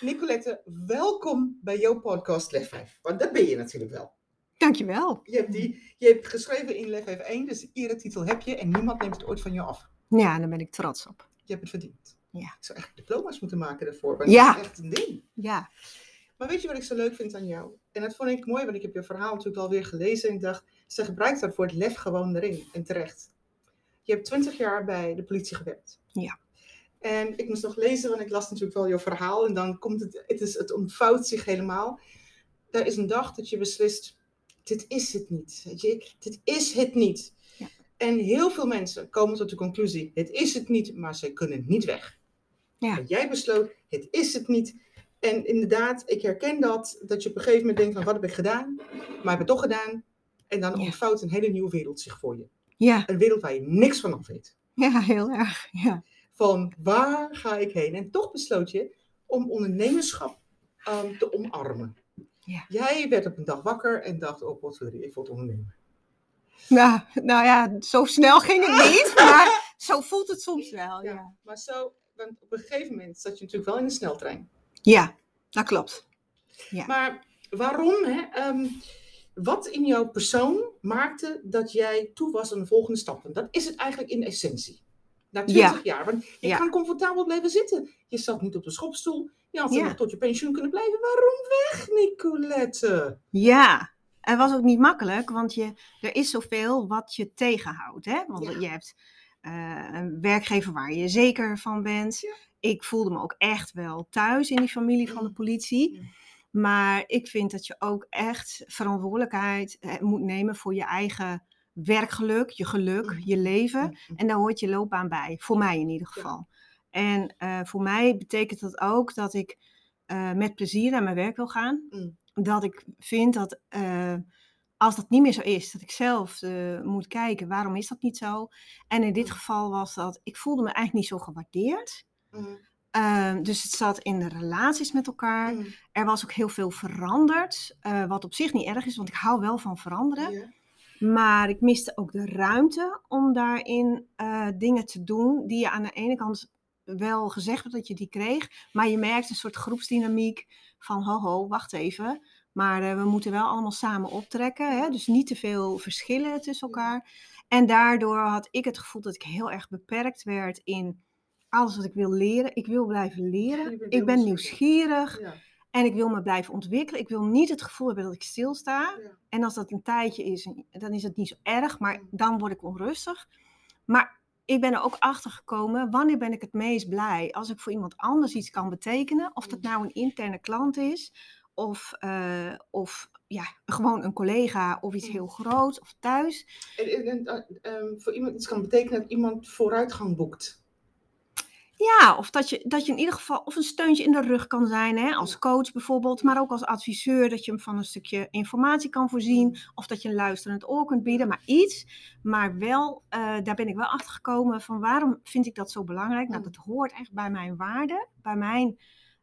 Nicolette, welkom bij jouw podcast Lef 5. Want dat ben je natuurlijk wel. Dankjewel. Je hebt, die, je hebt geschreven in Lef 5 1, dus iedere titel heb je en niemand neemt het ooit van je af. Ja, daar ben ik trots op. Je hebt het verdiend. Ja. Ik zou echt diploma's moeten maken daarvoor. Want Ja. Dat is echt een ding. Ja. Maar weet je wat ik zo leuk vind aan jou? En dat vond ik mooi, want ik heb je verhaal natuurlijk alweer gelezen. En ik dacht, ze gebruikt daarvoor het lef gewoon erin. En terecht. Je hebt twintig jaar bij de politie gewerkt. Ja. En ik moest nog lezen, want ik las natuurlijk wel jouw verhaal. En dan komt het, het, is, het ontvouwt zich helemaal. Er is een dag dat je beslist, dit is het niet. Weet je, ik- dit is het niet. Ja. En heel veel mensen komen tot de conclusie, het is het niet, maar ze kunnen niet weg. Ja. Jij besloot, het is het niet. En inderdaad, ik herken dat, dat je op een gegeven moment denkt van, wat heb ik gedaan? Maar ik heb het toch gedaan. En dan Ja. ontvouwt een hele nieuwe wereld zich voor je. Ja. Een wereld waar je niks van af weet. Ja, heel erg. Ja. Van, waar ga ik heen? En toch besloot je om ondernemerschap ehm, te omarmen. Ja. Jij werd op een dag wakker en dacht, oh potverdorie, ik word ondernemer. Nou, nou ja, zo snel ging het niet, maar zo voelt het soms wel. Ja. Ja, Maar zo, want op een gegeven moment zat je natuurlijk wel in de sneltrein. ja dat klopt. Maar waarom? Hè? Ehm, wat in jouw persoon maakte dat jij toe was aan de volgende stap? Want dat is het eigenlijk in essentie. Na 20 jaar. Want je kan comfortabel blijven zitten. Je zat niet op de schopstoel. Je had nog tot je pensioen kunnen blijven. Waarom weg, Nicolette? Ja, het was ook niet makkelijk, want je, er is zoveel wat je tegenhoudt. Hè? Want Ja. je hebt eh, een werkgever waar je zeker van bent. Ja. Ik voelde me ook echt wel thuis in die familie van de politie. Ja. Maar ik vind dat je ook echt verantwoordelijkheid eh, moet nemen voor je eigen werkgeluk, je geluk, Mhm. je leven. En daar hoort je loopbaan bij, voor mij in ieder geval. En eh, voor mij betekent dat ook dat ik eh, met plezier naar mijn werk wil gaan. Mm. Dat ik vind dat eh, als dat niet meer zo is, dat ik zelf moet kijken waarom is dat niet zo. En in dit Mm. geval was dat, ik voelde me eigenlijk niet zo gewaardeerd. Mm, Ehm, dus het zat in de relaties met elkaar. mm, Er was ook heel veel veranderd, wat op zich niet erg is, want ik hou wel van veranderen. Maar ik miste ook de ruimte om daarin eh, dingen te doen die je aan de ene kant wel gezegd werd dat je die kreeg. Maar je merkt een soort groepsdynamiek van ho ho, wacht even. Maar eh, we moeten wel allemaal samen optrekken. Hè? Dus niet te veel verschillen tussen elkaar. En daardoor had ik het gevoel dat ik heel erg beperkt werd in alles wat ik wil leren. Ik wil blijven leren. Ik ben nieuwsgierig. nieuwsgierig. Ja. En ik wil me blijven ontwikkelen. Ik wil niet het gevoel hebben dat ik stilsta. Ja. En als dat een tijdje is, dan is het niet zo erg, maar Mm. dan word ik onrustig. Maar ik ben er ook achter gekomen, wanneer ben ik het meest blij? Als ik voor iemand anders iets kan betekenen, of dat Mm. nou een interne klant is, of, eh, of ja, gewoon een collega, of iets Mm. heel groots, of thuis. En, en, en, eh, ehm, voor iemand iets kan betekenen dat iemand vooruitgang boekt. Ja, of dat je, dat je in ieder geval of een steuntje in de rug kan zijn, hè, als coach bijvoorbeeld, maar ook als adviseur, dat je hem van een stukje informatie kan voorzien, of dat je een luisterend oor kunt bieden, maar iets. Maar wel, eh, daar ben ik wel achter gekomen van waarom vind ik dat zo belangrijk? Nou, dat hoort echt bij mijn waarde, bij mijn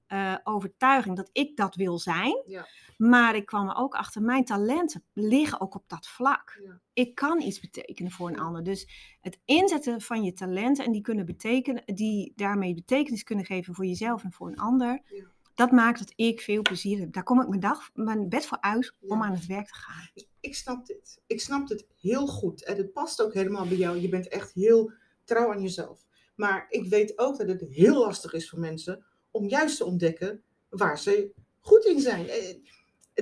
eh, overtuiging dat ik dat wil zijn. Ja. Maar ik kwam er ook achter, mijn talenten liggen ook op dat vlak. Ja. Ik kan iets betekenen voor een ander. Dus het inzetten van je talenten en die kunnen betekenen, die daarmee betekenis kunnen geven voor jezelf en voor een ander. Ja. Dat maakt dat ik veel plezier heb. Daar kom ik mijn dag, mijn bed voor uit om aan het werk te gaan. Ik snap dit. Ik snap het heel goed. En het past ook helemaal bij jou. Je bent echt heel trouw aan jezelf. Maar ik weet ook dat het heel lastig is voor mensen om juist te ontdekken waar ze goed in zijn. Eh,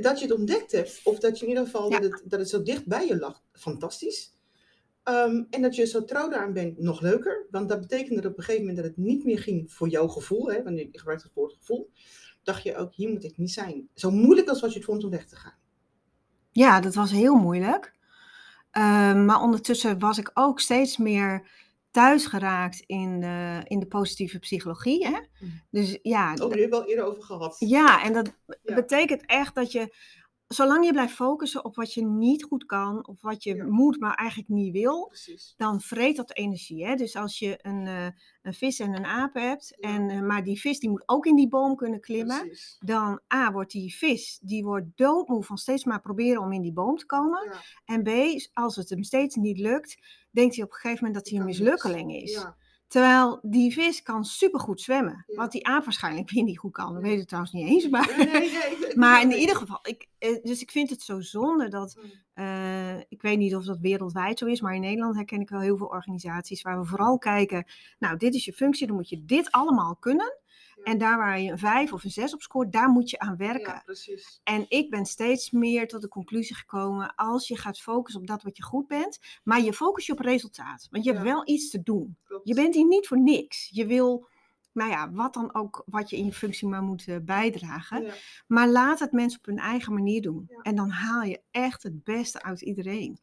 Dat je het ontdekt hebt, of dat je in ieder geval Ja. dat, het, dat het zo dicht bij je lag, fantastisch. Ehm, en dat je zo trouw daaraan bent, nog leuker. Want dat betekende dat op een gegeven moment dat het niet meer ging voor jouw gevoel. Hè, want je gebruikt het woord gevoel. Dacht je ook, hier moet ik niet zijn. Zo moeilijk als wat je het vond om weg te gaan. Ja, dat was heel moeilijk. Ehm, maar ondertussen was ik ook steeds meer thuis geraakt in, eh, in de positieve psychologie. Hè? Mm. Dus ja, daar hebben we al eerder over gehad. ja, en dat Ja. betekent echt dat je, zolang je blijft focussen op wat je niet goed kan, of wat je Ja. moet, maar eigenlijk niet wil, Precies. dan vreet dat energie. Hè? Dus als je een, eh, een vis en een aap hebt, Ja. en, eh, maar die vis die moet ook in die boom kunnen klimmen, Precies. dan A, wordt die vis, die wordt doodmoe van steeds maar proberen om in die boom te komen. En B, als het hem steeds niet lukt, denkt hij op een gegeven moment dat hij een mislukkeling is. Ja. Terwijl die vis kan supergoed zwemmen. Ja. Wat die aap waarschijnlijk weer niet goed kan. Dat weet ik trouwens niet eens. Maar, Nee, nee, nee, ik- ik- maar in ieder geval, ik, eh, dus ik vind het zo zonde dat, Mm. eh, ik weet niet of dat wereldwijd zo is, maar in Nederland herken ik wel heel veel organisaties waar we vooral kijken, nou dit is je functie, dan moet je dit allemaal kunnen. En daar waar je een vijf of een zes op scoort, daar moet je aan werken. Ja, precies. En ik ben steeds meer tot de conclusie gekomen, als je gaat focussen op dat wat je goed bent, maar je focus je op resultaat. Want je hebt wel iets te doen. Klopt. Je bent hier niet voor niks. Je wil, nou ja, wat dan ook, wat je in je functie maar moet eh, bijdragen. Ja. Maar laat het mensen op hun eigen manier doen. En dan haal je echt het beste uit iedereen.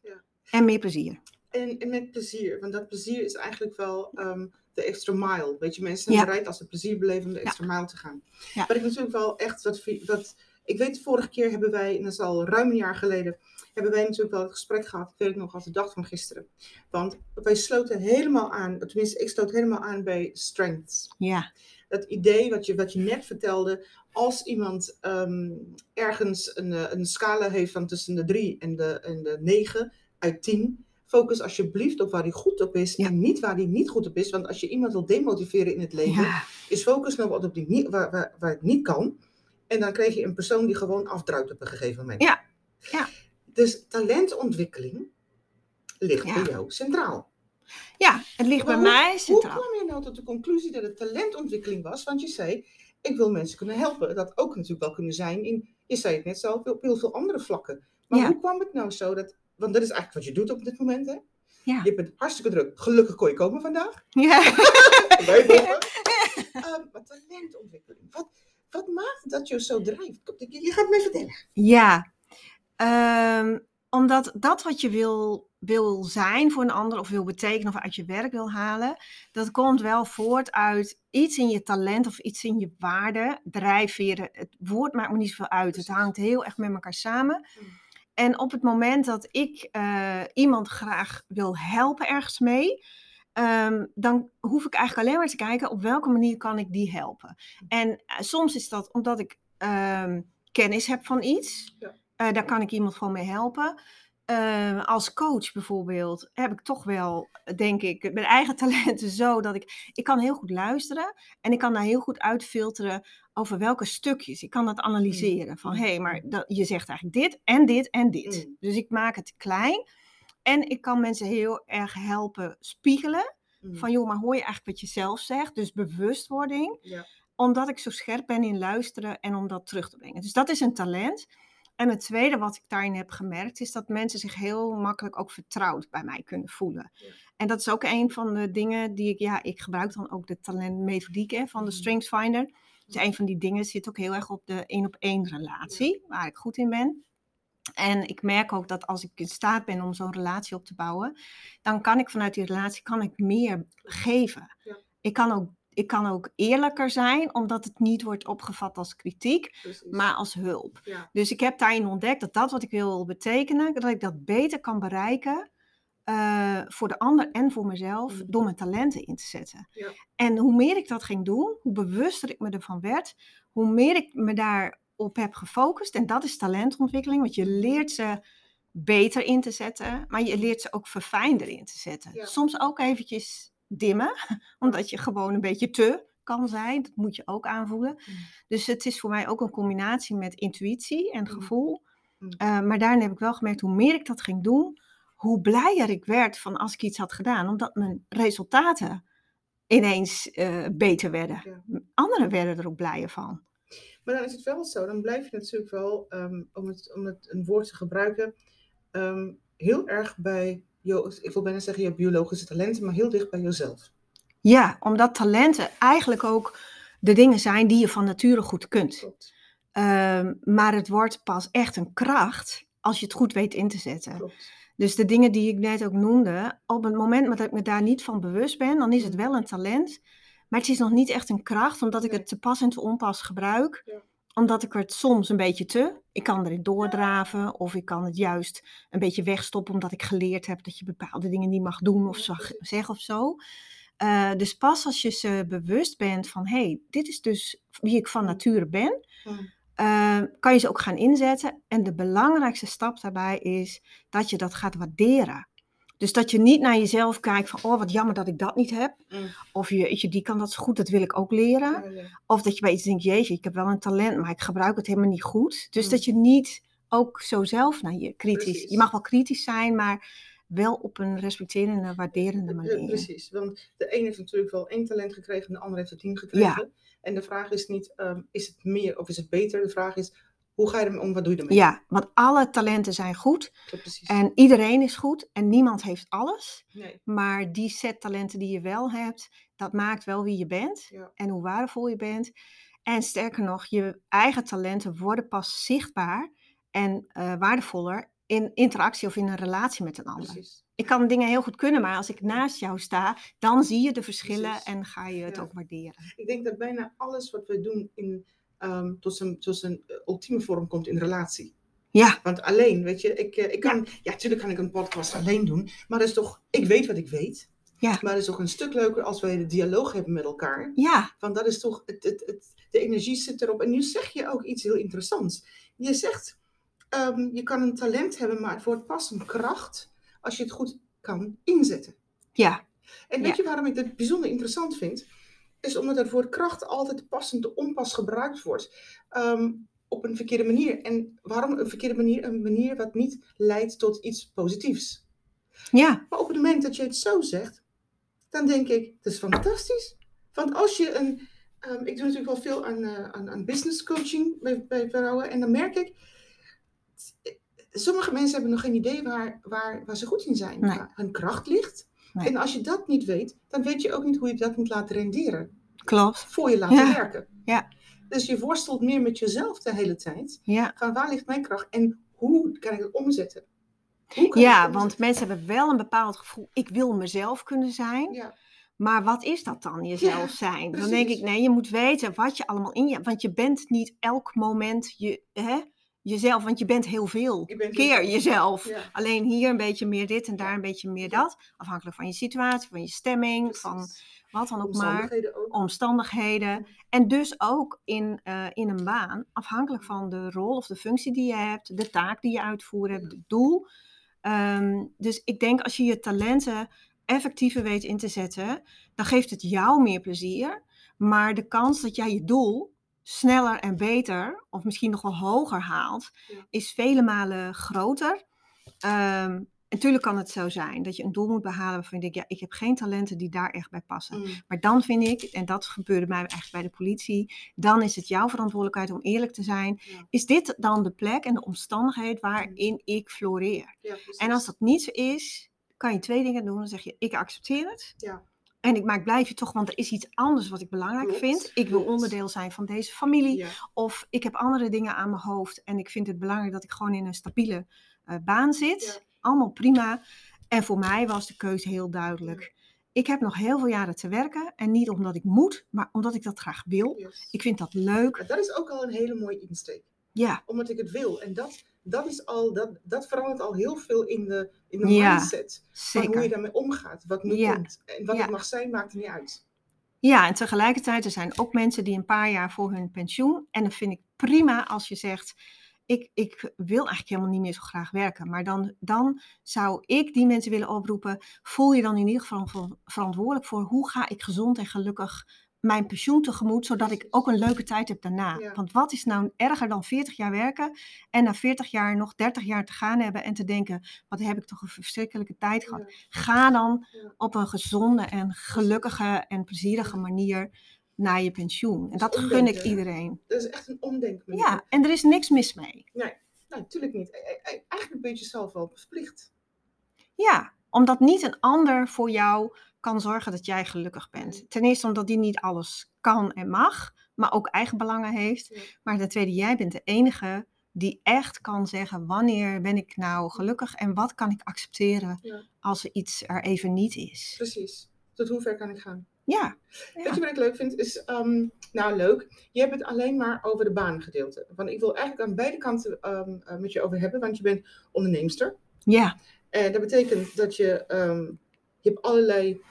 En meer plezier. En, en met plezier, want dat plezier is eigenlijk wel ehm, de extra mile. Weet je, mensen zijn Ja. bereid als ze plezier beleven om de Ja. extra mile te gaan. Ja. Wat ik natuurlijk wel echt, wat, ik weet vorige keer hebben wij, en dat is al ruim een jaar geleden, hebben wij natuurlijk wel het gesprek gehad, ik weet het nog als de dag van gisteren. Want wij sloten helemaal aan, tenminste ik sloot helemaal aan bij strengths. Ja, dat idee wat je, wat je net vertelde, als iemand ehm, ergens een, eh, een scala heeft van tussen de 3 en de, en de 9 uit 10, focus alsjeblieft op waar hij goed op is Ja. en niet waar hij niet goed op is. Want als je iemand wil demotiveren in het leven, ja, is focus nou wat op die niet, waar, waar, waar het niet kan. En dan krijg je een persoon die gewoon afdruipt op een gegeven moment. Ja. Ja. Dus talentontwikkeling ligt bij jou centraal. ja het ligt bij mij Hoe centraal. kwam je nou tot de conclusie dat het talentontwikkeling was? Want je zei, ik wil mensen kunnen helpen. Dat ook natuurlijk wel kunnen zijn in, je zei het net zelf, op heel veel andere vlakken. Maar Ja. hoe kwam het nou zo dat, want dat is eigenlijk wat je doet op dit moment hè? Ja. Je bent hartstikke druk. Gelukkig kon je komen vandaag. Ja. Wij. Ehm, maar talentontwikkeling, wat, wat maakt dat je zo drijft? Je, je gaat me vertellen. Ja, ehm, omdat dat wat je wil, wil zijn voor een ander of wil betekenen of uit je werk wil halen, dat komt wel voort uit iets in je talent of iets in je waarde, drijfveren. Het woord maakt me niet zoveel uit. Het hangt heel erg met elkaar samen. Mm. En op het moment dat ik eh, iemand graag wil helpen ergens mee, ehm, dan hoef ik eigenlijk alleen maar te kijken op welke manier kan ik die helpen. En eh, soms is dat omdat ik ehm, kennis heb van iets. Ja. Eh, daar kan ik iemand gewoon mee helpen. Eh, als coach bijvoorbeeld heb ik toch wel, denk ik, mijn eigen talenten zo dat ik, ik kan heel goed luisteren en ik kan daar heel goed uitfilteren over welke stukjes. Ik kan dat analyseren van, Mm. hé, hey, maar dat, je zegt eigenlijk dit en dit en dit. Mm. Dus ik maak het klein en ik kan mensen heel erg helpen spiegelen Mm. van, joh, maar hoor je eigenlijk wat je zelf zegt? Dus bewustwording Ja. omdat ik zo scherp ben in luisteren en om dat terug te brengen. Dus dat is een talent. En het tweede wat ik daarin heb gemerkt, is dat mensen zich heel makkelijk ook vertrouwd bij mij kunnen voelen. Ja. En dat is ook een van de dingen die ik, ja, ik gebruik dan ook de talentmethodiek hè, van de Mhm. Strengths Finder. Dus een van die dingen zit ook heel erg op de één op één relatie, waar ik goed in ben. En ik merk ook dat als ik in staat ben om zo'n relatie op te bouwen, dan kan ik vanuit die relatie kan ik meer geven. Ja. Ik, kan ook, ik kan ook eerlijker zijn, omdat het niet wordt opgevat als kritiek, Precies. maar als hulp. Ja. Dus ik heb daarin ontdekt dat dat wat ik wil betekenen, dat ik dat beter kan bereiken eh, voor de ander en voor mezelf, Mm. door mijn talenten in te zetten. Ja. En hoe meer ik dat ging doen, hoe bewuster ik me ervan werd, hoe meer ik me daarop heb gefocust. En dat is talentontwikkeling, want je leert ze beter in te zetten, maar je leert ze ook verfijnder in te zetten. Ja. Soms ook eventjes dimmen, omdat je gewoon een beetje te kan zijn. Dat moet je ook aanvoelen. Mm. Dus het is voor mij ook een combinatie met intuïtie en Mm. gevoel. Mm. Eh, maar daarin heb ik wel gemerkt, hoe meer ik dat ging doen, hoe blijer ik werd van als ik iets had gedaan. Omdat mijn resultaten ineens eh, beter werden. Ja. Anderen werden er ook blijer van. Maar dan is het wel zo, dan blijf je natuurlijk wel, ehm, om, het, om het een woord te gebruiken, ehm, heel erg bij, je, ik wil bijna zeggen je biologische talenten, maar heel dicht bij jezelf. Ja, omdat talenten eigenlijk ook de dingen zijn die je van nature goed kunt. Ehm, maar het wordt pas echt een kracht als je het goed weet in te zetten. klopt. Dus de dingen die ik net ook noemde, op het moment dat ik me daar niet van bewust ben, dan is het wel een talent. Maar het is nog niet echt een kracht, omdat ik het te pas en te onpas gebruik. Ja. Omdat ik het soms een beetje te, ik kan erin doordraven of ik kan het juist een beetje wegstoppen omdat ik geleerd heb dat je bepaalde dingen niet mag doen of zeggen of zo. Eh, dus pas als je ze bewust bent van, hé, hey, dit is dus wie ik van nature ben, Mm. eh, kan je ze ook gaan inzetten. En de belangrijkste stap daarbij is dat je dat gaat waarderen. Dus dat je niet naar jezelf kijkt van, oh wat jammer dat ik dat niet heb. Mm. Of je, die kan dat zo goed, dat wil ik ook leren. Of dat je bij iets denkt, jeetje, ik heb wel een talent, maar ik gebruik het helemaal niet goed. Dus Mm. dat je niet ook zo zelf naar je kritisch... Precies. Je mag wel kritisch zijn, maar wel op een respecterende, waarderende manier. precies, want de een heeft natuurlijk wel één talent gekregen en de ander heeft er tien gekregen. Ja. En de vraag is niet, ehm, is het meer of is het beter? De vraag is, hoe ga je ermee om? Wat doe je ermee? Ja, want alle talenten zijn goed precies. en iedereen is goed en niemand heeft alles. Nee, Maar die set talenten die je wel hebt, dat maakt wel wie je bent ja, en hoe waardevol je bent. En sterker nog, je eigen talenten worden pas zichtbaar en eh, waardevoller in interactie of in een relatie met een ander. precies. Ik kan dingen heel goed kunnen, maar als ik naast jou sta, dan zie je de verschillen Precies. en ga je het Ja. ook waarderen. Ik denk dat bijna alles wat we doen in, ehm, tot zijn, tot zijn eh, ultieme vorm komt in relatie. Ja, Want alleen, weet je, ik, eh, ik kan, ja, natuurlijk kan ik een podcast alleen doen, maar dat is toch, ik weet wat ik weet. Ja. Maar het is toch een stuk leuker als wij de dialoog hebben met elkaar. ja, Want dat is toch, het, het, het, de energie zit erop. En nu zeg je ook iets heel interessants. Je zegt, ehm, je kan een talent hebben, maar het wordt pas een kracht als je het goed kan inzetten. ja, En weet Ja. je waarom ik dit bijzonder interessant vind? Is omdat het woord kracht altijd passend te onpas gebruikt wordt. ehm, op een verkeerde manier. En waarom een verkeerde manier? Een manier wat niet leidt tot iets positiefs. ja, Maar op het moment dat je het zo zegt, dan denk ik, dat is fantastisch. Want als je een, ehm, ik doe natuurlijk wel veel aan, eh, aan, aan business coaching bij, bij vrouwen. En dan merk ik, sommige mensen hebben nog geen idee waar, waar, waar ze goed in zijn. Nee. Waar hun kracht ligt. Nee. En als je dat niet weet, dan weet je ook niet hoe je dat moet laten renderen. klopt. Voor je laten Ja. werken. Ja. Dus je worstelt meer met jezelf de hele tijd. Ja, Van waar ligt mijn kracht en hoe kan ik het omzetten? Ja het want mensen hebben wel een bepaald gevoel, ik wil mezelf kunnen zijn. Ja, Maar wat is dat dan, jezelf Ja, zijn? Dan denk ik, nee, je moet weten wat je allemaal in je... Want je bent niet elk moment je, hè, jezelf, want je bent heel veel bent keer jezelf. ja. Alleen hier een beetje meer dit en daar een beetje meer dat. Afhankelijk van je situatie, van je stemming, van wat dan ook maar. Omstandigheden ook. Omstandigheden. En dus ook in, eh, in een baan, afhankelijk van de rol of de functie die je hebt, de taak die je uitvoert hebt, het doel. Ehm, dus ik denk als je je talenten effectiever weet in te zetten, dan geeft het jou meer plezier. Maar de kans dat jij je doel sneller en beter, of misschien nog wel hoger haalt, Ja. is vele malen groter. Ehm, natuurlijk kan het zo zijn dat je een doel moet behalen waarvan je denkt, ja, ik heb geen talenten die daar echt bij passen. Mm, Maar dan vind ik, en dat gebeurde mij eigenlijk bij de politie, dan is het jouw verantwoordelijkheid om eerlijk te zijn. Ja. Is dit dan de plek en de omstandigheid waarin ik floreer? ja. En als dat niet zo is, kan je twee dingen doen. Dan zeg je, ik accepteer het. Ja. En ik, maar ik blijf je toch, want er is iets anders wat ik belangrijk Klopt, vind. Ik wil onderdeel zijn van deze familie. Ja, Of ik heb andere dingen aan mijn hoofd. En ik vind het belangrijk dat ik gewoon in een stabiele eh, baan zit. Ja. Allemaal prima. En voor mij was de keuze heel duidelijk. Ik heb nog heel veel jaren te werken. En niet omdat ik moet, maar omdat ik dat graag wil. yes. Ik vind dat leuk. Dat is ook al een hele mooie insteek. Ja, Omdat ik het wil. En dat, dat, is al, dat, dat verandert al heel veel in de, in de Ja, mindset. Van hoe je daarmee omgaat. Wat nu Ja. komt. En wat Ja. het mag zijn, maakt er niet uit. Ja, en tegelijkertijd, er zijn ook mensen die een paar jaar voor hun pensioen. En dan vind ik prima als je zegt, ik, ik wil eigenlijk helemaal niet meer zo graag werken. Maar dan, dan zou ik die mensen willen oproepen, voel je dan in ieder geval ver- verantwoordelijk voor hoe ga ik gezond en gelukkig mijn pensioen tegemoet, zodat ik ook een leuke tijd heb daarna. Ja. Want wat is nou erger dan 40 jaar werken en na 40 jaar nog 30 jaar te gaan hebben en te denken, wat heb ik toch een verschrikkelijke tijd gehad. Ja. Ga dan Ja. op een gezonde en gelukkige en plezierige manier naar je pensioen. En Dat gun ik omdenken, iedereen. Dat is echt een omdenkmanier. Ja, en er is niks mis mee. Nee, natuurlijk niet. Eigenlijk ben je jezelf wel verplicht. Ja, omdat niet een ander voor jou kan zorgen dat jij gelukkig bent. Nee. Ten eerste omdat die niet alles kan en mag, maar ook eigen belangen heeft. Ja. Maar ten tweede, jij bent de enige die echt kan zeggen wanneer ben ik nou gelukkig en wat kan ik accepteren Ja. als er iets er even niet is. Precies. Tot hoe ver kan ik gaan? Ja, Weet je wat ik leuk vind? Is, ehm, nou leuk, je hebt het alleen maar over de baangedeelte. Want ik wil eigenlijk aan beide kanten ehm, eh, met je over hebben, want je bent onderneemster. ja, En dat betekent dat je, ehm, je hebt allerlei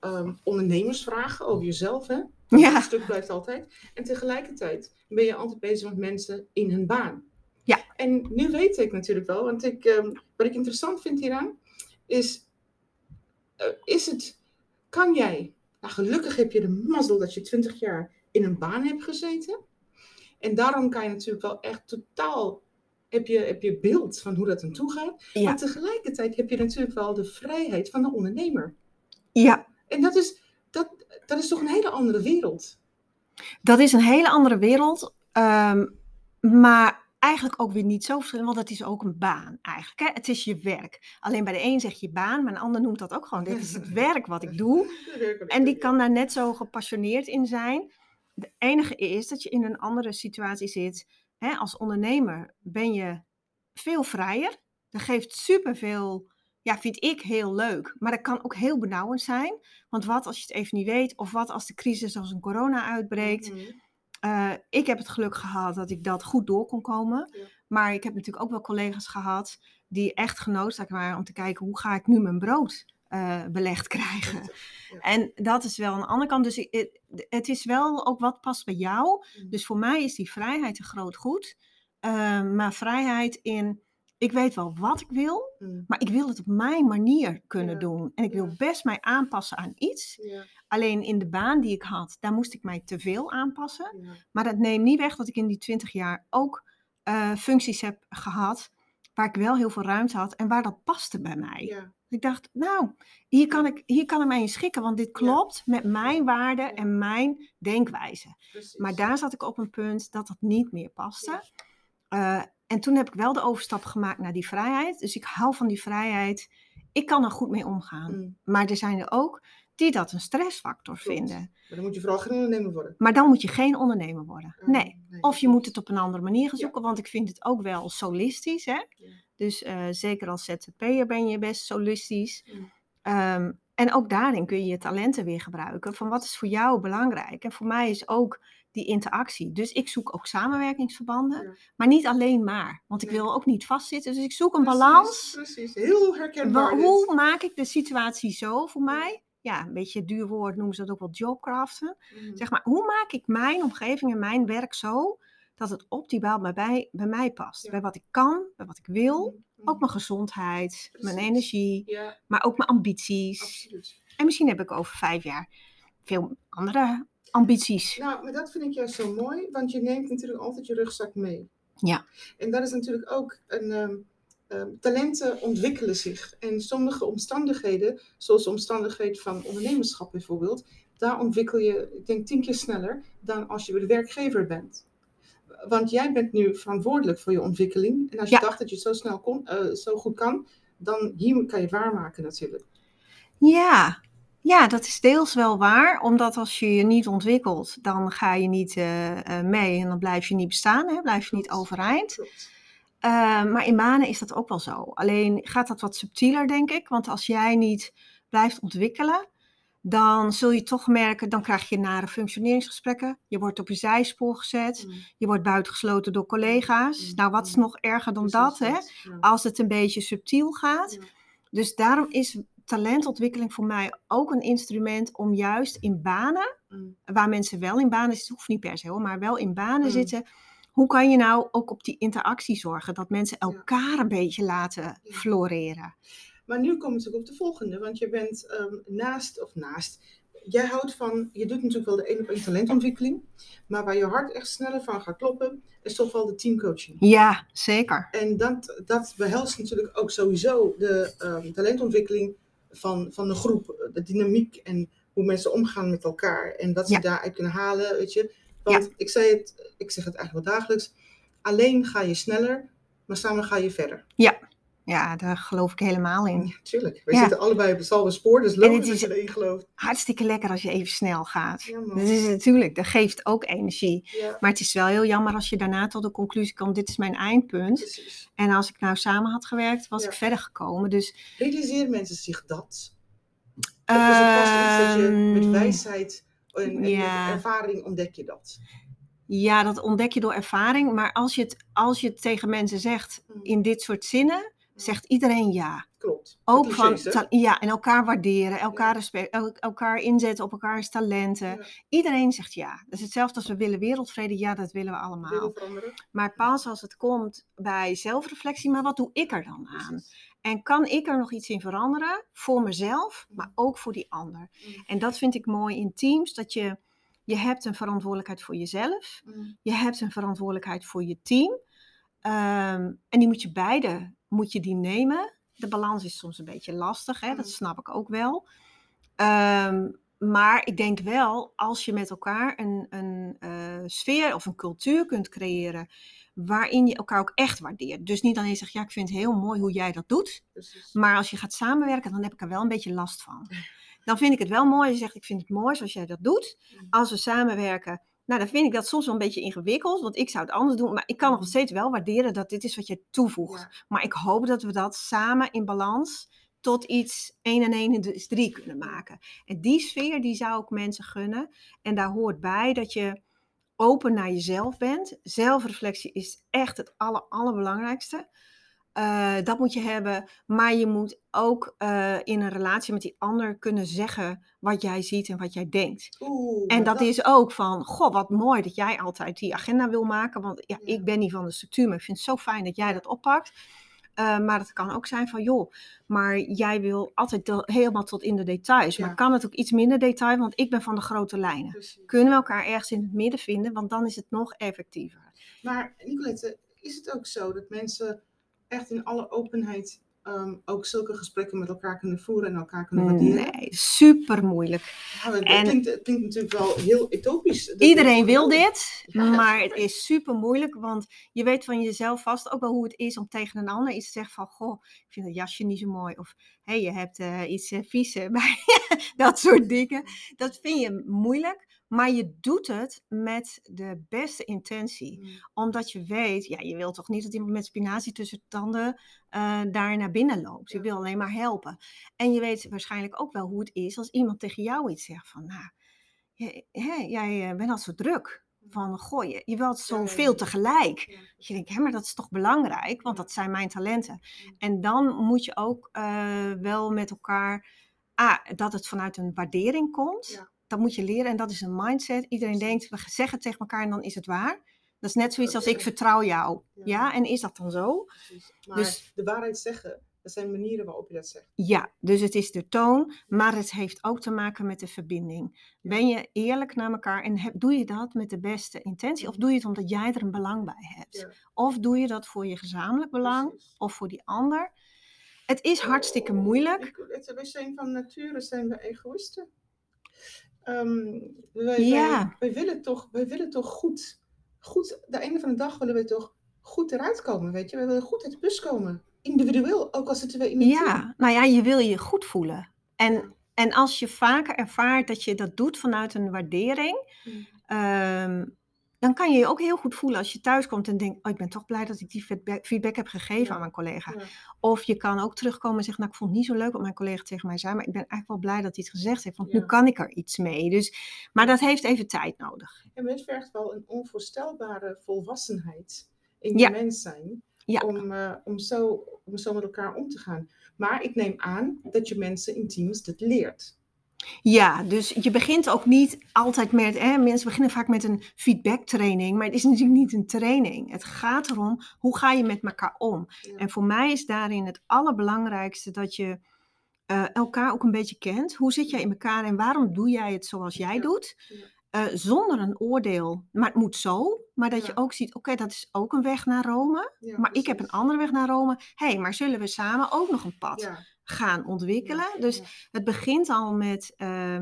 ehm, ondernemersvragen over jezelf, hè? Dat ja, stuk blijft altijd. En tegelijkertijd ben je altijd bezig met mensen in hun baan. Ja. En nu weet ik natuurlijk wel, want ik, ehm, wat ik interessant vind hieraan, is eh, is het, kan jij, nou gelukkig heb je de mazzel dat je 20 jaar in een baan hebt gezeten. En daarom kan je natuurlijk wel echt totaal, heb je, heb je beeld van hoe dat aan toe gaat. Ja. Maar tegelijkertijd heb je natuurlijk wel de vrijheid van de ondernemer. Ja, En dat is, dat, dat is toch een hele andere wereld. dat is een hele andere wereld. ehm, maar eigenlijk ook weer niet zo verschillend, want het is ook een baan eigenlijk. Hè? Het is je werk. Alleen bij de een zeg je baan, maar een ander noemt dat ook gewoon. Dit is het werk wat ik doe. En die kan daar net zo gepassioneerd in zijn. De enige is dat je in een andere situatie zit. Hè, als ondernemer ben je veel vrijer. Dat geeft superveel, ja, vind ik heel leuk. Maar dat kan ook heel benauwend zijn. Want wat als je het even niet weet, of wat als de crisis als een corona uitbreekt. Mhm. Eh, ik heb het geluk gehad dat ik dat goed door kon komen. Ja. Maar ik heb natuurlijk ook wel collega's gehad die echt genoodzaakt waren om te kijken hoe ga ik nu mijn brood eh, belegd krijgen. En dat is wel een andere kant. Dus het, het is wel ook wat past bij jou. Mhm. Dus voor mij is die vrijheid een groot goed. Eh, maar vrijheid in, ik weet wel wat ik wil, Mhm. maar ik wil het op mijn manier kunnen Ja, doen. En ik wil ja. best mij aanpassen aan iets. Ja, Alleen in de baan die ik had, daar moest ik mij te veel aanpassen. Maar dat neemt niet weg dat ik in die 20 jaar ook eh, functies heb gehad. Waar ik wel heel veel ruimte had en waar dat paste bij mij. Ik dacht, nou, hier kan ik, hier kan ik mij in schikken, want dit klopt met mijn waarden en mijn denkwijze. precies. Maar daar zat ik op een punt dat dat niet meer paste. Eh, en toen heb ik wel de overstap gemaakt naar die vrijheid. Dus ik hou van die vrijheid. Ik kan er goed mee omgaan. Mhm. Maar er zijn er ook die dat een stressfactor Klopt. vinden. Maar dan moet je vooral geen ondernemer worden. Maar dan moet je geen ondernemer worden. Eh, Nee. Of je moet het op een andere manier gaan Ja. zoeken, want ik vind het ook wel solistisch. Hè? Ja. Dus eh, zeker als ZZP'er ben je best solistisch. Ehm, en ook daarin kun je je talenten weer gebruiken. Van wat is voor jou belangrijk? En voor mij is ook die interactie. Dus ik zoek ook samenwerkingsverbanden. Ja. Maar niet alleen maar. Want ik wil ook niet vastzitten. Dus ik zoek een Precies, balans. Precies, heel herkenbaar. Dit. hoe maak ik de situatie zo voor mij? Ja, een beetje duur woord noemen ze dat ook wel jobcraften. Mhm. Zeg maar, hoe maak ik mijn omgeving en mijn werk zo dat het optimaal bij mij, bij mij past? Ja. Bij wat ik kan, bij wat ik wil. Mhm. Ook mijn gezondheid, mijn energie, Ja, maar ook mijn ambities. absoluut. En misschien heb ik over vijf jaar veel andere ambities. Nou, maar dat vind ik juist zo mooi, want je neemt natuurlijk altijd je rugzak mee. Ja. En dat is natuurlijk ook een. ehm, talenten ontwikkelen zich. En sommige omstandigheden, zoals de omstandigheid van ondernemerschap bijvoorbeeld, daar ontwikkel je, ik denk, tien keer sneller dan als je de werkgever bent. Want jij bent nu verantwoordelijk voor je ontwikkeling. En als je Ja. dacht dat je het zo snel kon, eh, zo goed kan, dan hier kan je het waarmaken natuurlijk. Ja. ja, dat is deels wel waar. Omdat als je je niet ontwikkelt, dan ga je niet eh, eh, mee en dan blijf je niet bestaan, hè? blijf je niet overeind. Klopt. Uh, maar in banen is dat ook wel zo. Alleen gaat dat wat subtieler, denk ik. Want als jij niet blijft ontwikkelen, dan zul je toch merken, dan krijg je nare functioneringsgesprekken. Je wordt op je zijspoor gezet. Mm, Je wordt buitengesloten door collega's. Mm, Nou, wat is mm. nog erger dan precies dat, hè? Ja. Als het een beetje subtiel gaat. Ja. Dus daarom is talentontwikkeling voor mij ook een instrument om juist in banen, Mm, waar mensen wel in banen zitten, hoeft niet per se hoor, maar wel in banen zitten. Hoe kan je nou ook op die interactie zorgen? Dat mensen elkaar een beetje laten floreren. Maar nu we natuurlijk op de volgende, want je bent ehm, naast, of naast, jij houdt van, je doet natuurlijk wel de één op één talentontwikkeling, maar waar je hart echt sneller van gaat kloppen, is toch wel de teamcoaching. Ja, zeker. En dat, dat behelst natuurlijk ook sowieso de ehm, talentontwikkeling van, van de groep, de dynamiek en hoe mensen omgaan met elkaar en wat ze Ja. daaruit kunnen halen, weet je. Want ik, zei het, ik zeg het eigenlijk wel dagelijks, alleen ga je sneller, maar samen ga je verder. Ja, daar geloof ik helemaal in. Ja, tuurlijk. We Ja. zitten allebei op hetzelfde spoor, dus logisch dat je erin gelooft. Hartstikke lekker als je even snel gaat. Ja. Dat is natuurlijk, dat geeft ook energie. Ja, Maar het is wel heel jammer als je daarna tot de conclusie komt, dit is mijn eindpunt. precies. En als ik nou samen had gewerkt, was Ja. ik verder gekomen. Dus Realiseren mensen zich dat? Of is het pas iets dat je met ehm, wijsheid en, ja. ervaring ontdek je dat? Ja, dat ontdek je door ervaring. Maar als je het, als je het tegen mensen zegt Mm. in dit soort zinnen, zegt iedereen ja. klopt. Ook van, ja, en elkaar waarderen, elkaar, respect, el- elkaar inzetten op elkaars talenten. Ja. Iedereen zegt ja. Dat is hetzelfde als we willen wereldvrede. Ja, dat willen we allemaal. Willen. Maar pas als het komt bij zelfreflectie, maar wat doe ik er dan aan? Precies. En kan ik er nog iets in veranderen? Voor mezelf, maar ook voor die ander. Mm. En dat vind ik mooi in teams, dat je, je hebt een verantwoordelijkheid voor jezelf. Mm. Je hebt een verantwoordelijkheid voor je team. Ehm, en die moet je beide moet je die nemen. De balans is soms een beetje lastig, hè? dat Mm. snap ik ook wel. Ehm, maar ik denk wel, als je met elkaar een, een eh, sfeer of een cultuur kunt creëren waarin je elkaar ook echt waardeert. Dus niet alleen zegt, ja, ik vind het heel mooi hoe jij dat doet. Precies. Maar als je gaat samenwerken, dan heb ik er wel een beetje last van. Dan vind ik het wel mooi je zegt, ik vind het mooi zoals jij dat doet. Mm. Als we samenwerken, nou dan vind ik dat soms wel een beetje ingewikkeld, want ik zou het anders doen. Maar ik kan nog steeds wel waarderen dat dit is wat je toevoegt. Ja. Maar ik hoop dat we dat samen in balans tot iets 1 en 1 is 3 kunnen maken. En die sfeer, die zou ik mensen gunnen. En daar hoort bij dat je open naar jezelf bent. Zelfreflectie is echt het aller, allerbelangrijkste. Eh, dat moet je hebben. Maar je moet ook eh, in een relatie met die ander kunnen zeggen wat jij ziet en wat jij denkt. Oeh, En dat is ook van, goh, wat mooi dat jij altijd die agenda wil maken. Want ja, Ja. ik ben niet van de structuur, maar ik vind het zo fijn dat jij dat oppakt. Eh, maar het kan ook zijn van, joh, maar jij wil altijd de- helemaal tot in de details. Ja. Maar kan het ook iets minder detail, want ik ben van de grote lijnen. Precies. Kunnen we elkaar ergens in het midden vinden, want dan is het nog effectiever. Maar Nicolette, is het ook zo dat mensen echt in alle openheid ehm, ook zulke gesprekken met elkaar kunnen voeren en elkaar kunnen waarderen? Nee, super moeilijk. Ja, het, En- klinkt, het klinkt natuurlijk wel heel utopisch. Iedereen wil dit, Ja, maar het is super moeilijk, want je weet van jezelf vast ook wel hoe het is om tegen een ander iets te zeggen van, goh, ik vind dat jasje niet zo mooi, of hé, hey, je hebt eh, iets vies eh, bij dat soort dingen. Dat vind je moeilijk, maar je doet het met de beste intentie, Mm, omdat je weet, ja, je wilt toch niet dat iemand met spinazie tussen de tanden eh, daar naar binnen loopt. Je wil alleen maar helpen. En je weet waarschijnlijk ook wel hoe het is als iemand tegen jou iets zegt van, nou, hè, jij eh, bent al zo druk. Van, goh, je, je wilt zoveel tegelijk. ja. Je denkt, hè, maar dat is toch belangrijk, want dat zijn mijn talenten. Mm. En dan moet je ook eh, wel met elkaar, ah, dat het vanuit een waardering komt. Ja. Dat moet je leren en dat is een mindset. Iedereen denkt, we zeggen het tegen elkaar en dan is het waar. Dat is net zoiets als ik vertrouw jou. Ja. Ja, en is dat dan zo? Precies. Maar Dus- de waarheid zeggen, dat zijn manieren waarop je dat zegt. Ja, dus het is de toon, maar het heeft ook te maken met de verbinding. Ben je eerlijk naar elkaar en heb, doe je dat met de beste intentie? Of doe je het omdat jij er een belang bij hebt? Ja. Of doe je dat voor je gezamenlijk belang Precies. of voor die ander? Het is hartstikke moeilijk. Wij zijn van nature zijn we egoïsten. Ehm, wij, Ja. wij, wij willen toch, wij willen toch goed, goed, de einde van de dag willen we toch goed eruit komen, weet je. We willen goed uit de bus komen. Individueel, ook al zitten we in een team. Ja, nou ja, je wil je goed voelen. En, en als je vaker ervaart dat je dat doet vanuit een waardering, Mm. ehm, dan kan je je ook heel goed voelen als je thuis komt en denkt, oh, ik ben toch blij dat ik die feedback, heb gegeven Ja. aan mijn collega. Ja. Of je kan ook terugkomen en zeggen, nou, ik vond het niet zo leuk wat mijn collega tegen mij zei, maar ik ben eigenlijk wel blij dat hij het gezegd heeft, want Ja. nu kan ik er iets mee. Dus, maar dat heeft even tijd nodig. En dit vergt wel een onvoorstelbare volwassenheid in je mens zijn. Om, eh, om, zo, om zo met elkaar om te gaan. Maar ik neem aan dat je mensen in teams dit leert. Ja, dus je begint ook niet altijd met, hè, mensen beginnen vaak met een feedbacktraining, maar het is natuurlijk niet een training. Het gaat erom, hoe ga je met elkaar om? Ja. En voor mij is daarin het allerbelangrijkste dat je eh, elkaar ook een beetje kent. Hoe zit jij in elkaar en waarom doe jij het zoals jij Ja, doet? ja. Eh, zonder een oordeel. Maar het moet zo, maar dat je ook ziet, oké, dat is ook een weg naar Rome. Ja, maar ik heb een andere weg naar Rome. Hé, hey, maar zullen we samen ook nog een pad Ja, gaan ontwikkelen? Dus het begint al met eh,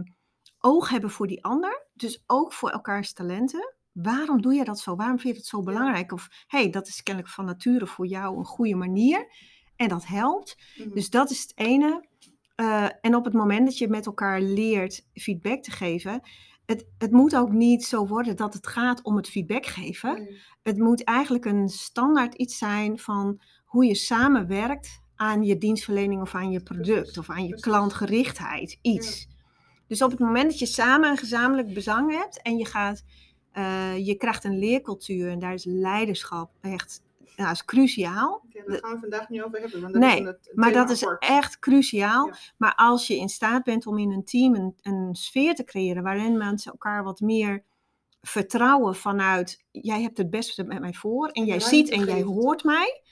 oog hebben voor die ander. Dus ook voor elkaars talenten. Waarom doe je dat zo? Waarom vind je het zo belangrijk? Of hé, hey, dat is kennelijk van nature voor jou een goede manier. En dat helpt. Mhm. Dus dat is het ene. Eh, en op het moment dat je met elkaar leert feedback te geven. Het, het moet ook niet zo worden dat het gaat om het feedback geven. Nee. Het moet eigenlijk een standaard iets zijn van hoe je samenwerkt aan je dienstverlening of aan je product of aan je klantgerichtheid. Iets. Dus op het moment dat je samen een gezamenlijk bezang hebt en je gaat, eh, je krijgt een leercultuur en daar is leiderschap echt, nou, is cruciaal. Ja, dat daar gaan we vandaag niet over hebben. Want dat Nee, is een, een Maar dat is echt cruciaal. Ja. Maar als je in staat bent om in een team een, een sfeer te creëren waarin mensen elkaar wat meer vertrouwen vanuit jij hebt het beste met mij voor en jij ziet en jij hoort mij.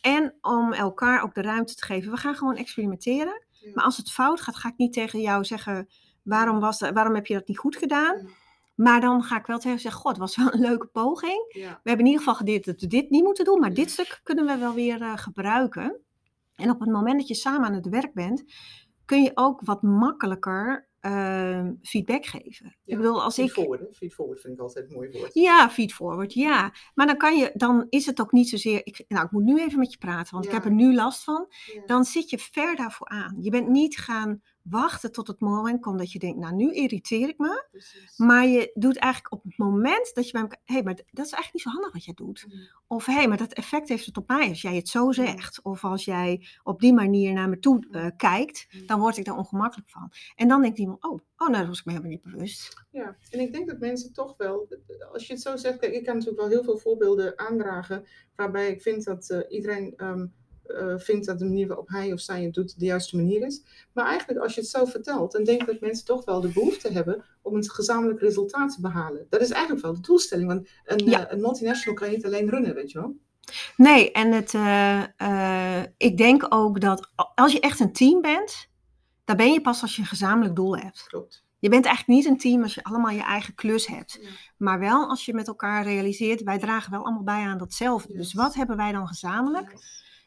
En om elkaar ook de ruimte te geven. We gaan gewoon experimenteren. Ja. Maar als het fout gaat, ga ik niet tegen jou zeggen waarom, was dat, waarom heb je dat niet goed gedaan. Maar dan ga ik wel tegen zeggen, god, het was wel een leuke poging. Ja. We hebben in ieder geval geleerd dat we dit niet moeten doen, maar dit stuk kunnen we wel weer eh, gebruiken. En op het moment dat je samen aan het werk bent, kun je ook wat makkelijker eh, feedback geven. Ik bedoel, als Feed ik. forward? Feed forward vind ik altijd een mooi woord. Ja, feed forward, ja. Maar dan kan je, dan is het ook niet zozeer. Ik, nou, ik moet nu even met je praten, want ik heb er nu last van. Dan zit je ver daarvoor aan. Je bent niet gaan wachten tot het moment komt dat je denkt, nou nu irriteer ik me. Precies. Maar je doet eigenlijk op het moment dat je bij elkaar, hé, hey, maar dat is eigenlijk niet zo handig wat jij doet. Mm. Of hé, hey, maar dat effect heeft het op mij als jij het zo zegt. Of als jij op die manier naar me toe eh, kijkt, Mm. dan word ik daar ongemakkelijk van. En dan denkt iemand, oh, oh nou, dat was ik me helemaal niet bewust. Ja, en ik denk dat mensen toch wel, als je het zo zegt, kijk, ik kan natuurlijk wel heel veel voorbeelden aandragen waarbij ik vind dat eh, iedereen ehm, eh, vindt dat de manier waarop hij of zij het doet de juiste manier is. Maar eigenlijk als je het zo vertelt, dan denk ik dat mensen toch wel de behoefte hebben om een gezamenlijk resultaat te behalen. Dat is eigenlijk wel de doelstelling, want een, Ja. eh, een multinational kan je niet alleen runnen, weet je wel. Nee, en het, eh, ik denk ook dat als je echt een team bent, dan ben je pas als je een gezamenlijk doel hebt. Klopt. Je bent eigenlijk niet een team als je allemaal je eigen klus hebt. Ja. Maar wel als je met elkaar realiseert, wij dragen wel allemaal bij aan datzelfde. Dus wat hebben wij dan gezamenlijk?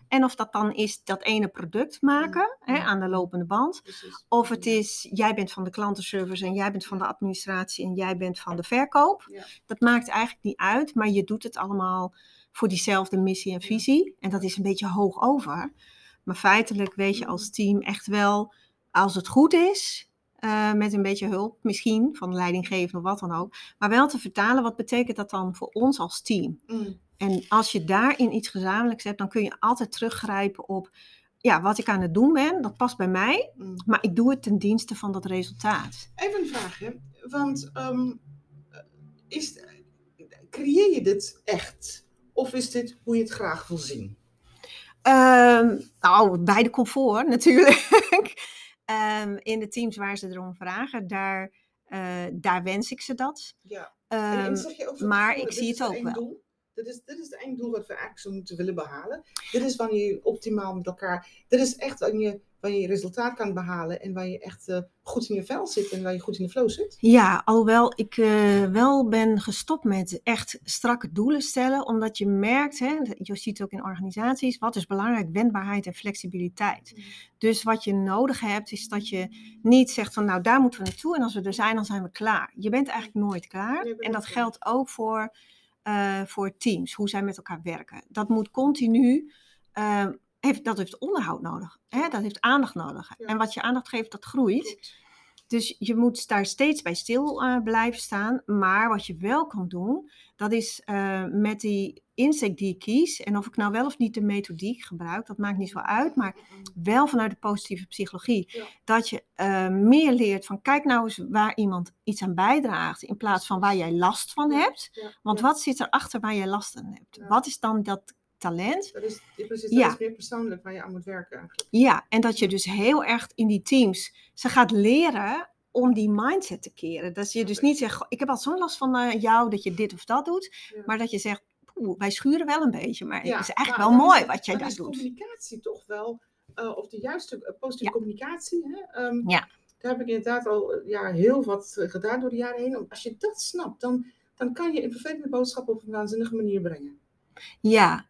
En of dat dan is dat ene product maken Ja. hè, aan de lopende band. precies. Of het is, jij bent van de klantenservice en jij bent van de administratie en jij bent van de verkoop. Ja. Dat maakt eigenlijk niet uit, maar je doet het allemaal voor diezelfde missie en visie. En dat is een beetje hoog over. Maar feitelijk weet je als team echt wel, als het goed is, eh, met een beetje hulp misschien van de leidinggevende of wat dan ook, maar wel te vertalen wat betekent dat dan voor ons als team. Mm. En als je daarin iets gezamenlijks hebt, dan kun je altijd teruggrijpen op ja, wat ik aan het doen ben. Dat past bij mij, Mm. maar ik doe het ten dienste van dat resultaat. Even een vraag, hè? Want ehm, is, creëer je dit echt? Of is dit hoe je het graag wil zien? Ehm, nou, beide comfort natuurlijk. Ehm, in de teams waar ze erom vragen, daar, eh, daar wens ik ze dat. Ja. En, en zeg je ook van maar ik zie het ook wel. Dit is, dit is het einddoel wat we eigenlijk zo moeten willen behalen. Dit is wanneer je optimaal met elkaar. Dit is echt wanneer je, wanneer je resultaat kan behalen en waar je echt eh, goed in je vel zit en waar je goed in de flow zit. Ja, alhoewel ik eh, wel ben gestopt met echt strakke doelen stellen, omdat je merkt, hè, je ziet het ook in organisaties, wat is belangrijk? Wendbaarheid en flexibiliteit. Dus wat je nodig hebt, is dat je niet zegt van nou daar moeten we naartoe en als we er zijn, dan zijn we klaar. Je bent eigenlijk nooit klaar. En dat geldt ook voor, eh, voor teams, hoe zij met elkaar werken. Dat moet continu, eh, heeft, dat heeft onderhoud nodig. Hè? Dat heeft aandacht nodig. Ja. En wat je aandacht geeft, dat groeit. Dus je moet daar steeds bij stil eh, blijven staan. Maar wat je wel kan doen, dat is eh, met die insteek die je kiest. En of ik nou wel of niet de methodiek gebruik, dat maakt niet zo uit. Maar wel vanuit de positieve psychologie. Ja. Dat je eh, meer leert van kijk nou eens waar iemand iets aan bijdraagt. In plaats van waar jij last van hebt. Ja, Want ja. wat zit erachter waar jij last van hebt? Wat is dan dat talent? Dat is, precies, Ja. dat is meer persoonlijk waar je aan moet werken eigenlijk. Ja, en dat je dus heel erg in die teams ze gaat leren om die mindset te keren. Dat je dus niet zegt, "Goh, ik heb al zo'n last van eh, jou dat je dit of dat doet. Ja. Maar dat je zegt, "Poeh, wij schuren wel een beetje, maar Ja, het is echt nou, wel mooi is- wat jij daar doet. communicatie toch wel, eh, of de juiste eh, positieve communicatie. Hè? Ehm, Ja. Daar heb ik inderdaad al ja, heel wat gedaan door de jaren heen. Als je dat snapt, dan, dan kan je een vervelende boodschap op een waanzinnige manier brengen. Ja,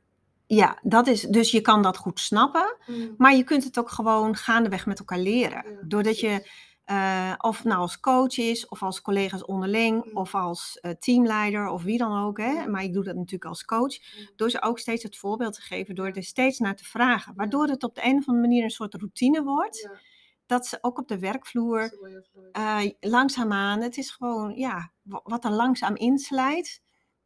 ja, dat is, dus je kan dat goed snappen. Maar je kunt het ook gewoon gaandeweg met elkaar leren. Ja, Doordat je, eh, of nou als coach is, of als collega's onderling, Mm. of als eh, teamleider, of wie dan ook. Hè? Maar ik doe dat natuurlijk als coach. Mm. Door ze ook steeds het voorbeeld te geven, door er steeds naar te vragen. Waardoor het op de een of andere manier een soort routine wordt. Ja, Dat ze ook op de werkvloer eh, langzaamaan, het is gewoon, ja, wa- wat er langzaam inslijt.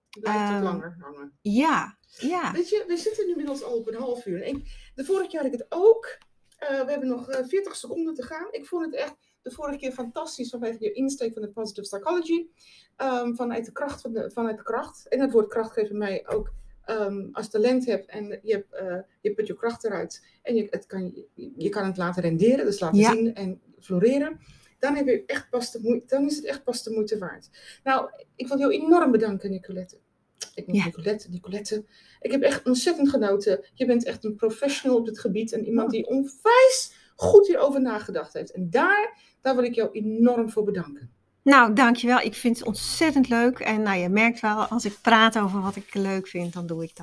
Blijft het ehm, langer hangen. Ja, ja. Weet je, we zitten nu inmiddels al op een half uur. En ik, de vorige keer had ik het ook. Eh, we hebben nog eh, 40 seconden te gaan. Ik vond het echt de vorige keer fantastisch vanwege je insteek van de positive psychology. Ehm, vanuit, de kracht van de, vanuit de kracht. En het woord kracht geeft mij ook ehm, als talent hebt en je, hebt, uh, je put je kracht eruit en je, het kan, je kan het laten renderen, dus laten zien en floreren, dan, heb je echt pas de moeite, dan is het echt pas de moeite waard. Nou, ik wil jou enorm bedanken, Nicolette. Ik ja. Nicolette, Nicolette. Ik heb echt ontzettend genoten. Je bent echt een professional op dit gebied en iemand die onwijs goed hierover nagedacht heeft. En daar, daar wil ik jou enorm voor bedanken. Nou, dankjewel. Ik vind het ontzettend leuk. En nou, je merkt wel, als ik praat over wat ik leuk vind, dan doe ik dat.